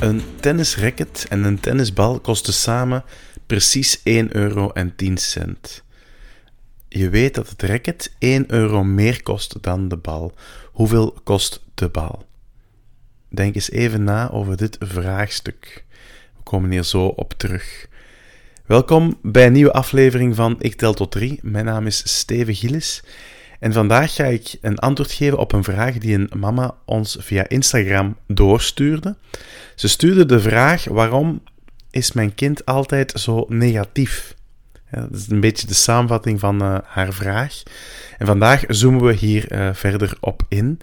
Een tennisracket en een tennisbal kosten samen precies 1,10 euro. Je weet dat het racket 1 euro meer kost dan de bal. Hoeveel kost de bal? Denk eens even na over dit vraagstuk. We komen hier zo op terug. Welkom bij een nieuwe aflevering van Ik Tel Tot 3. Mijn naam is Steven Gillis en vandaag ga ik een antwoord geven op een vraag die een mama ons via Instagram doorstuurde. Ze stuurde de vraag: waarom is mijn kind altijd zo negatief? Ja, dat is een beetje de samenvatting van uh, haar vraag. En vandaag zoomen we hier uh, verder op in.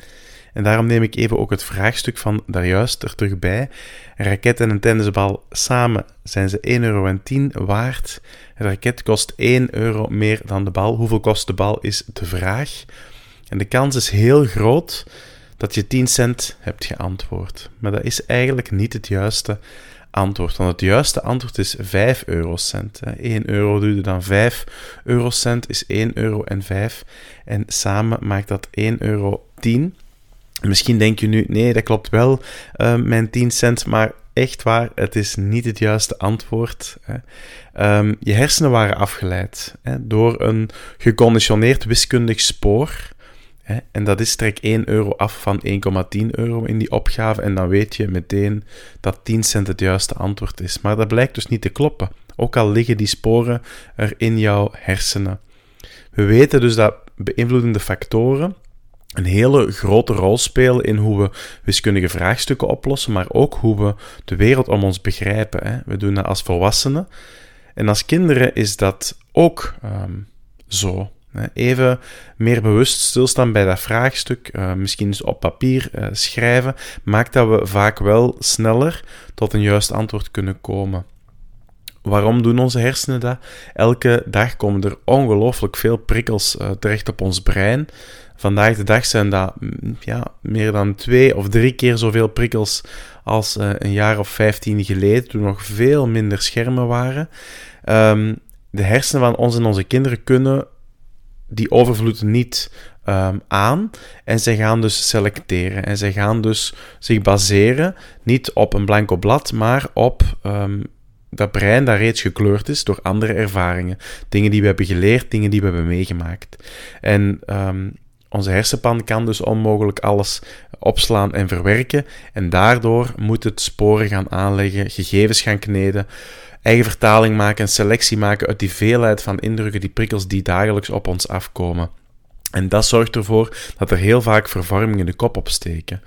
En daarom neem ik even ook het vraagstuk van daarjuist er terug bij. Een raket en een tennisbal samen zijn ze 1,10 euro waard. Het raket kost 1 euro meer dan de bal. Hoeveel kost de bal is de vraag. En de kans is heel groot dat je 10 cent hebt geantwoord. Maar dat is eigenlijk niet het juiste antwoord. Want het juiste antwoord is 5 eurocent. 1 euro duurde dan 5 eurocent, is 1 euro en 5. En samen maakt dat 1 euro 10. Misschien denk je nu, nee, dat klopt wel, uh, mijn 10 cent, maar echt waar, het is niet het juiste antwoord. Hè. Um, je hersenen waren afgeleid hè, door een geconditioneerd wiskundig spoor. Hè, en dat is trek 1 euro af van 1,10 euro in die opgave. En dan weet je meteen dat 10 cent het juiste antwoord is. Maar dat blijkt dus niet te kloppen. Ook al liggen die sporen er in jouw hersenen. We weten dus dat beïnvloedende factoren een hele grote rol spelen in hoe we wiskundige vraagstukken oplossen, maar ook hoe we de wereld om ons begrijpen. Hè. We doen dat als volwassenen. En als kinderen is dat ook um, zo. Even meer bewust stilstaan bij dat vraagstuk, uh, misschien eens op papier uh, schrijven, maakt dat we vaak wel sneller tot een juist antwoord kunnen komen. Waarom doen onze hersenen dat? Elke dag komen er ongelooflijk veel prikkels uh, terecht op ons brein. Vandaag de dag zijn dat mm, ja, meer dan twee of drie keer zoveel prikkels als uh, een jaar of vijftien geleden, toen nog veel minder schermen waren. Um, de hersenen van ons en onze kinderen kunnen die overvloed niet um, aan. En zij gaan dus selecteren. En zij gaan dus zich baseren niet op een blanco blad, maar op um, dat brein dat reeds gekleurd is door andere ervaringen. Dingen die we hebben geleerd, dingen die we hebben meegemaakt. En onze hersenpan kan dus onmogelijk alles opslaan en verwerken. En daardoor moet het sporen gaan aanleggen, gegevens gaan kneden, eigen vertaling maken en selectie maken uit die veelheid van indrukken, die prikkels die dagelijks op ons afkomen. En dat zorgt ervoor dat er heel vaak vervormingen de kop opsteken.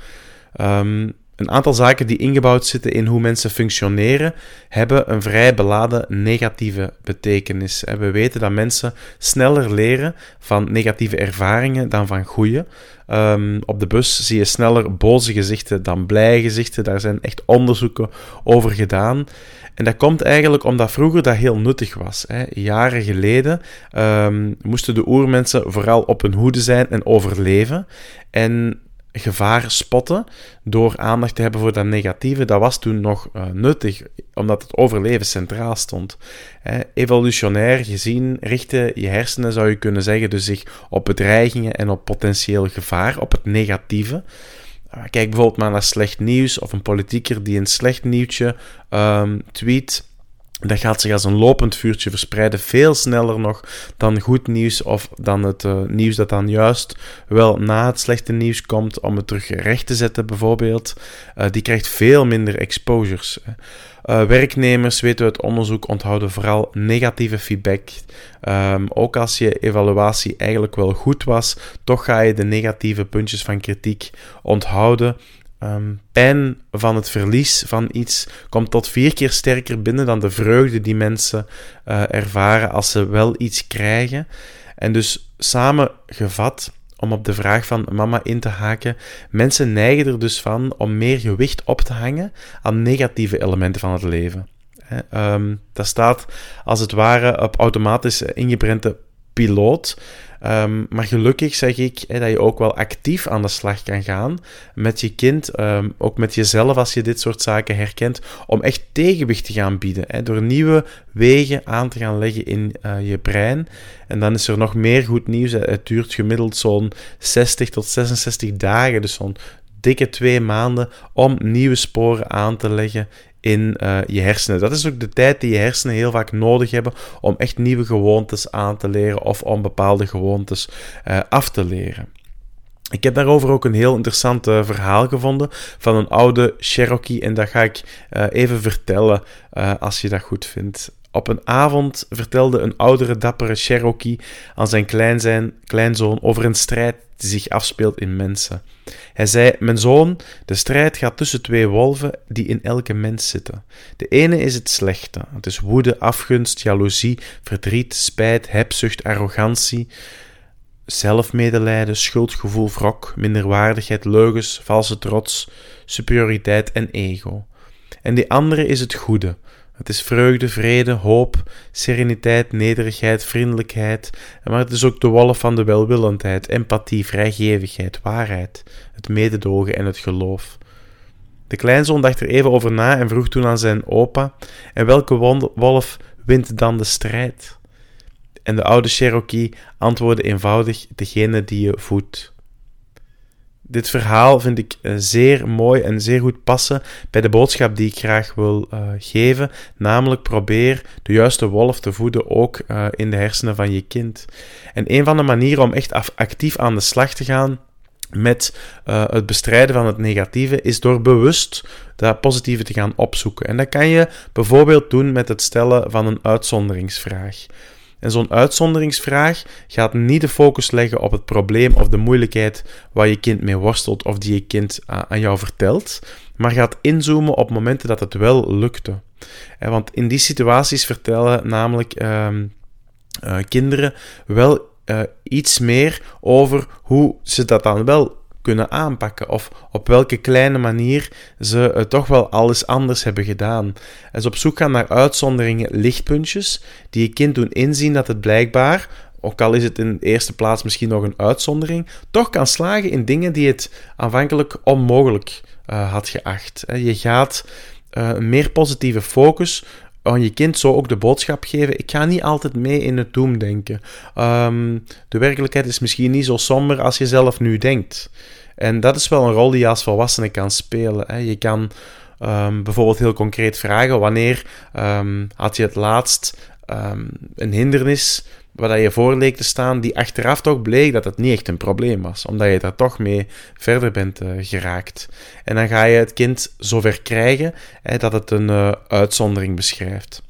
Um, een aantal zaken die ingebouwd zitten in hoe mensen functioneren, hebben een vrij beladen negatieve betekenis. We weten dat mensen sneller leren van negatieve ervaringen dan van goede. Um, op de bus zie je sneller boze gezichten dan blije gezichten. Daar zijn echt onderzoeken over gedaan. En dat komt eigenlijk omdat vroeger dat heel nuttig was. Hè. Jaren geleden um, moesten de oermensen vooral op hun hoede zijn en overleven. En gevaar spotten door aandacht te hebben voor dat negatieve, dat was toen nog uh, nuttig, omdat het overleven centraal stond. Eh, evolutionair gezien richten je hersenen, zou je kunnen zeggen, dus zich op bedreigingen en op potentieel gevaar, op het negatieve. Uh, kijk bijvoorbeeld maar naar slecht nieuws of een politieker die een slecht nieuwtje um, tweet dat gaat zich als een lopend vuurtje verspreiden, veel sneller nog dan goed nieuws of dan het uh, nieuws dat dan juist wel na het slechte nieuws komt om het terug recht te zetten, bijvoorbeeld. Uh, die krijgt veel minder exposures. Uh, werknemers, weten we uit onderzoek, onthouden vooral negatieve feedback. Um, ook als je evaluatie eigenlijk wel goed was, toch ga je de negatieve puntjes van kritiek onthouden. Um, pijn van het verlies van iets komt tot vier keer sterker binnen dan de vreugde die mensen uh, ervaren als ze wel iets krijgen. En dus samengevat, om op de vraag van mama in te haken, mensen neigen er dus van om meer gewicht op te hangen aan negatieve elementen van het leven. Um, dat staat als het ware op automatisch ingeprente piloot. Um, maar gelukkig zeg ik dat je ook wel actief aan de slag kan gaan met je kind, um, ook met jezelf als je dit soort zaken herkent, om echt tegenwicht te gaan bieden. Hè, door nieuwe wegen aan te gaan leggen in uh, je brein. En dan is er nog meer goed nieuws. Het duurt gemiddeld zo'n 60 tot 66 dagen, dus zo'n dikke twee maanden, om nieuwe sporen aan te leggen in uh, je hersenen. Dat is ook de tijd die je hersenen heel vaak nodig hebben om echt nieuwe gewoontes aan te leren of om bepaalde gewoontes uh, af te leren. Ik heb daarover ook een heel interessant uh, verhaal gevonden van een oude Cherokee en dat ga ik even vertellen als je dat goed vindt. Op een avond vertelde een oudere dappere Cherokee aan zijn kleinzijn, kleinzoon over een strijd die zich afspeelt in mensen. Hij zei: Mijn zoon, de strijd gaat tussen twee wolven die in elke mens zitten. De ene is het slechte. Het is woede, afgunst, jaloezie, verdriet, spijt, hebzucht, arrogantie, zelfmedelijden, schuldgevoel, wrok, minderwaardigheid, leugens, valse trots, superioriteit en ego. En die andere is het goede. Het is vreugde, vrede, hoop, sereniteit, nederigheid, vriendelijkheid, maar het is ook de wolf van de welwillendheid, empathie, vrijgevigheid, waarheid, het mededogen en het geloof. De kleinzoon dacht er even over na en vroeg toen aan zijn opa: En welke wolf wint dan de strijd? En de oude Cherokee antwoordde eenvoudig: Degene die je voedt. Dit verhaal vind ik eh, zeer mooi en zeer goed passen bij de boodschap die ik graag wil uh, geven. Namelijk probeer de juiste wolf te voeden ook uh, in de hersenen van je kind. En een van de manieren om echt actief aan de slag te gaan met het bestrijden van het negatieve is door bewust dat positieve te gaan opzoeken. En dat kan je bijvoorbeeld doen met het stellen van een uitzonderingsvraag. En zo'n uitzonderingsvraag gaat niet de focus leggen op het probleem of de moeilijkheid waar je kind mee worstelt of die je kind aan jou vertelt, maar gaat inzoomen op momenten dat het wel lukte. Want in die situaties vertellen namelijk uh, uh, kinderen wel uh, iets meer over hoe ze dat dan wel kunnen aanpakken of op welke kleine manier ze uh, toch wel alles anders hebben gedaan. En ze op zoek gaan naar uitzonderingen, lichtpuntjes, die je kind doen inzien dat het blijkbaar, ook al is het in de eerste plaats misschien nog een uitzondering, toch kan slagen in dingen die het aanvankelijk onmogelijk uh, had geacht. Je gaat een meer positieve focus aan je kind zo ook de boodschap geven: ik ga niet altijd mee in het doemdenken. Um, de werkelijkheid is misschien niet zo somber als je zelf nu denkt. En dat is wel een rol die je als volwassene kan spelen. Hè. Je kan um, bijvoorbeeld heel concreet vragen: wanneer um, had je het laatst een hindernis waar je voor leek te staan, die achteraf toch bleek dat het niet echt een probleem was, omdat je daar toch mee verder bent uh, geraakt. En dan ga je het kind zover krijgen hè, dat het een uh, uitzondering beschrijft.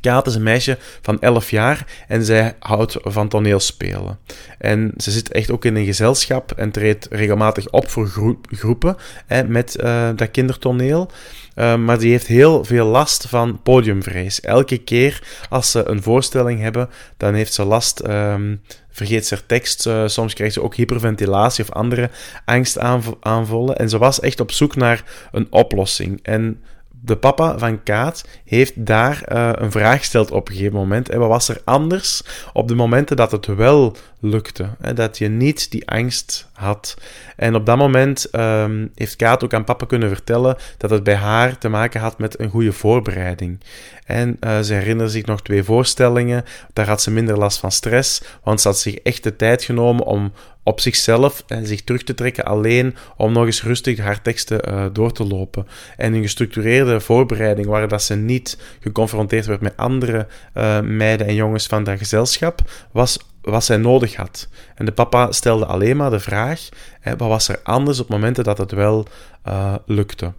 Kaat is een meisje van 11 jaar en zij houdt van toneelspelen. En ze zit echt ook in een gezelschap en treedt regelmatig op voor groepen hè, met uh, dat kindertoneel. Uh, maar die heeft heel veel last van podiumvrees. Elke keer als ze een voorstelling hebben, dan heeft ze last. Um, vergeet ze tekst. Uh, soms krijgt ze ook hyperventilatie of andere angstaanvallen. En ze was echt op zoek naar een oplossing. En de papa van Kaat heeft daar uh, een vraag gesteld op een gegeven moment. En wat was er anders op de momenten dat het wel lukte? Hè? Dat je niet die angst had. En op dat moment um, heeft Kaat ook aan papa kunnen vertellen dat het bij haar te maken had met een goede voorbereiding. En uh, ze herinnerde zich nog twee voorstellingen. Daar had ze minder last van stress, want ze had zich echt de tijd genomen om op zichzelf en zich terug te trekken alleen om nog eens rustig haar teksten uh, door te lopen. En een gestructureerde voorbereiding waar dat ze niet geconfronteerd werd met andere uh, meiden en jongens van dat gezelschap, was wat zij nodig had. En de papa stelde alleen maar de vraag: hè, wat was er anders op momenten dat het wel uh, lukte?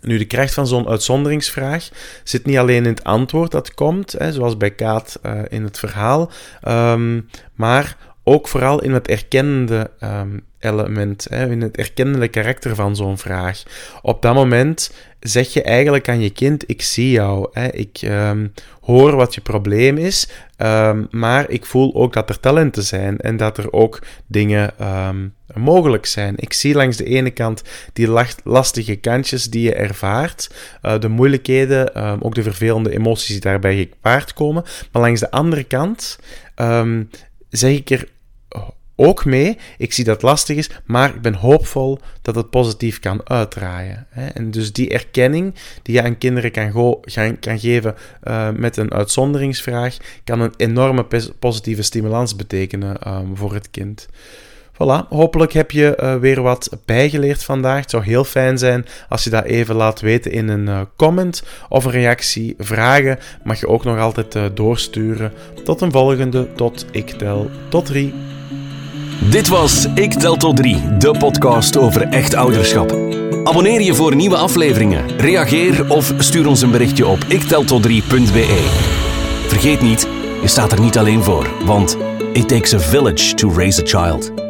Nu, de kracht van zo'n uitzonderingsvraag zit niet alleen in het antwoord dat komt, hè, zoals bij Kaat in het verhaal, um, maar ook vooral in het erkennende um, element, hè, in het erkennende karakter van zo'n vraag. Op dat moment zeg je eigenlijk aan je kind: Ik zie jou, hè, ik ehm, hoor wat je probleem is, ehm, maar ik voel ook dat er talenten zijn en dat er ook dingen mogelijk zijn. Ik zie langs de ene kant die lastige kantjes die je ervaart, uh, de moeilijkheden, ook de vervelende emoties die daarbij gepaard komen, maar langs de andere kant zeg ik er ook mee. Ik zie dat het lastig is, maar ik ben hoopvol dat het positief kan uitdraaien. En dus die erkenning die je aan kinderen kan, kan geven uh, met een uitzonderingsvraag, kan een enorme positieve stimulans betekenen um, voor het kind. Voilà, hopelijk heb je uh, weer wat bijgeleerd vandaag. Het zou heel fijn zijn als je dat even laat weten in een uh, comment of een reactie. Vragen mag je ook nog altijd doorsturen. Tot een volgende, tot ik tel tot 3. Dit was Ik Tel Tot 3, de podcast over echt ouderschap. Abonneer je voor nieuwe afleveringen, reageer of stuur ons een berichtje op ikteltot3.be. Vergeet niet, je staat er niet alleen voor, want it takes a village to raise a child.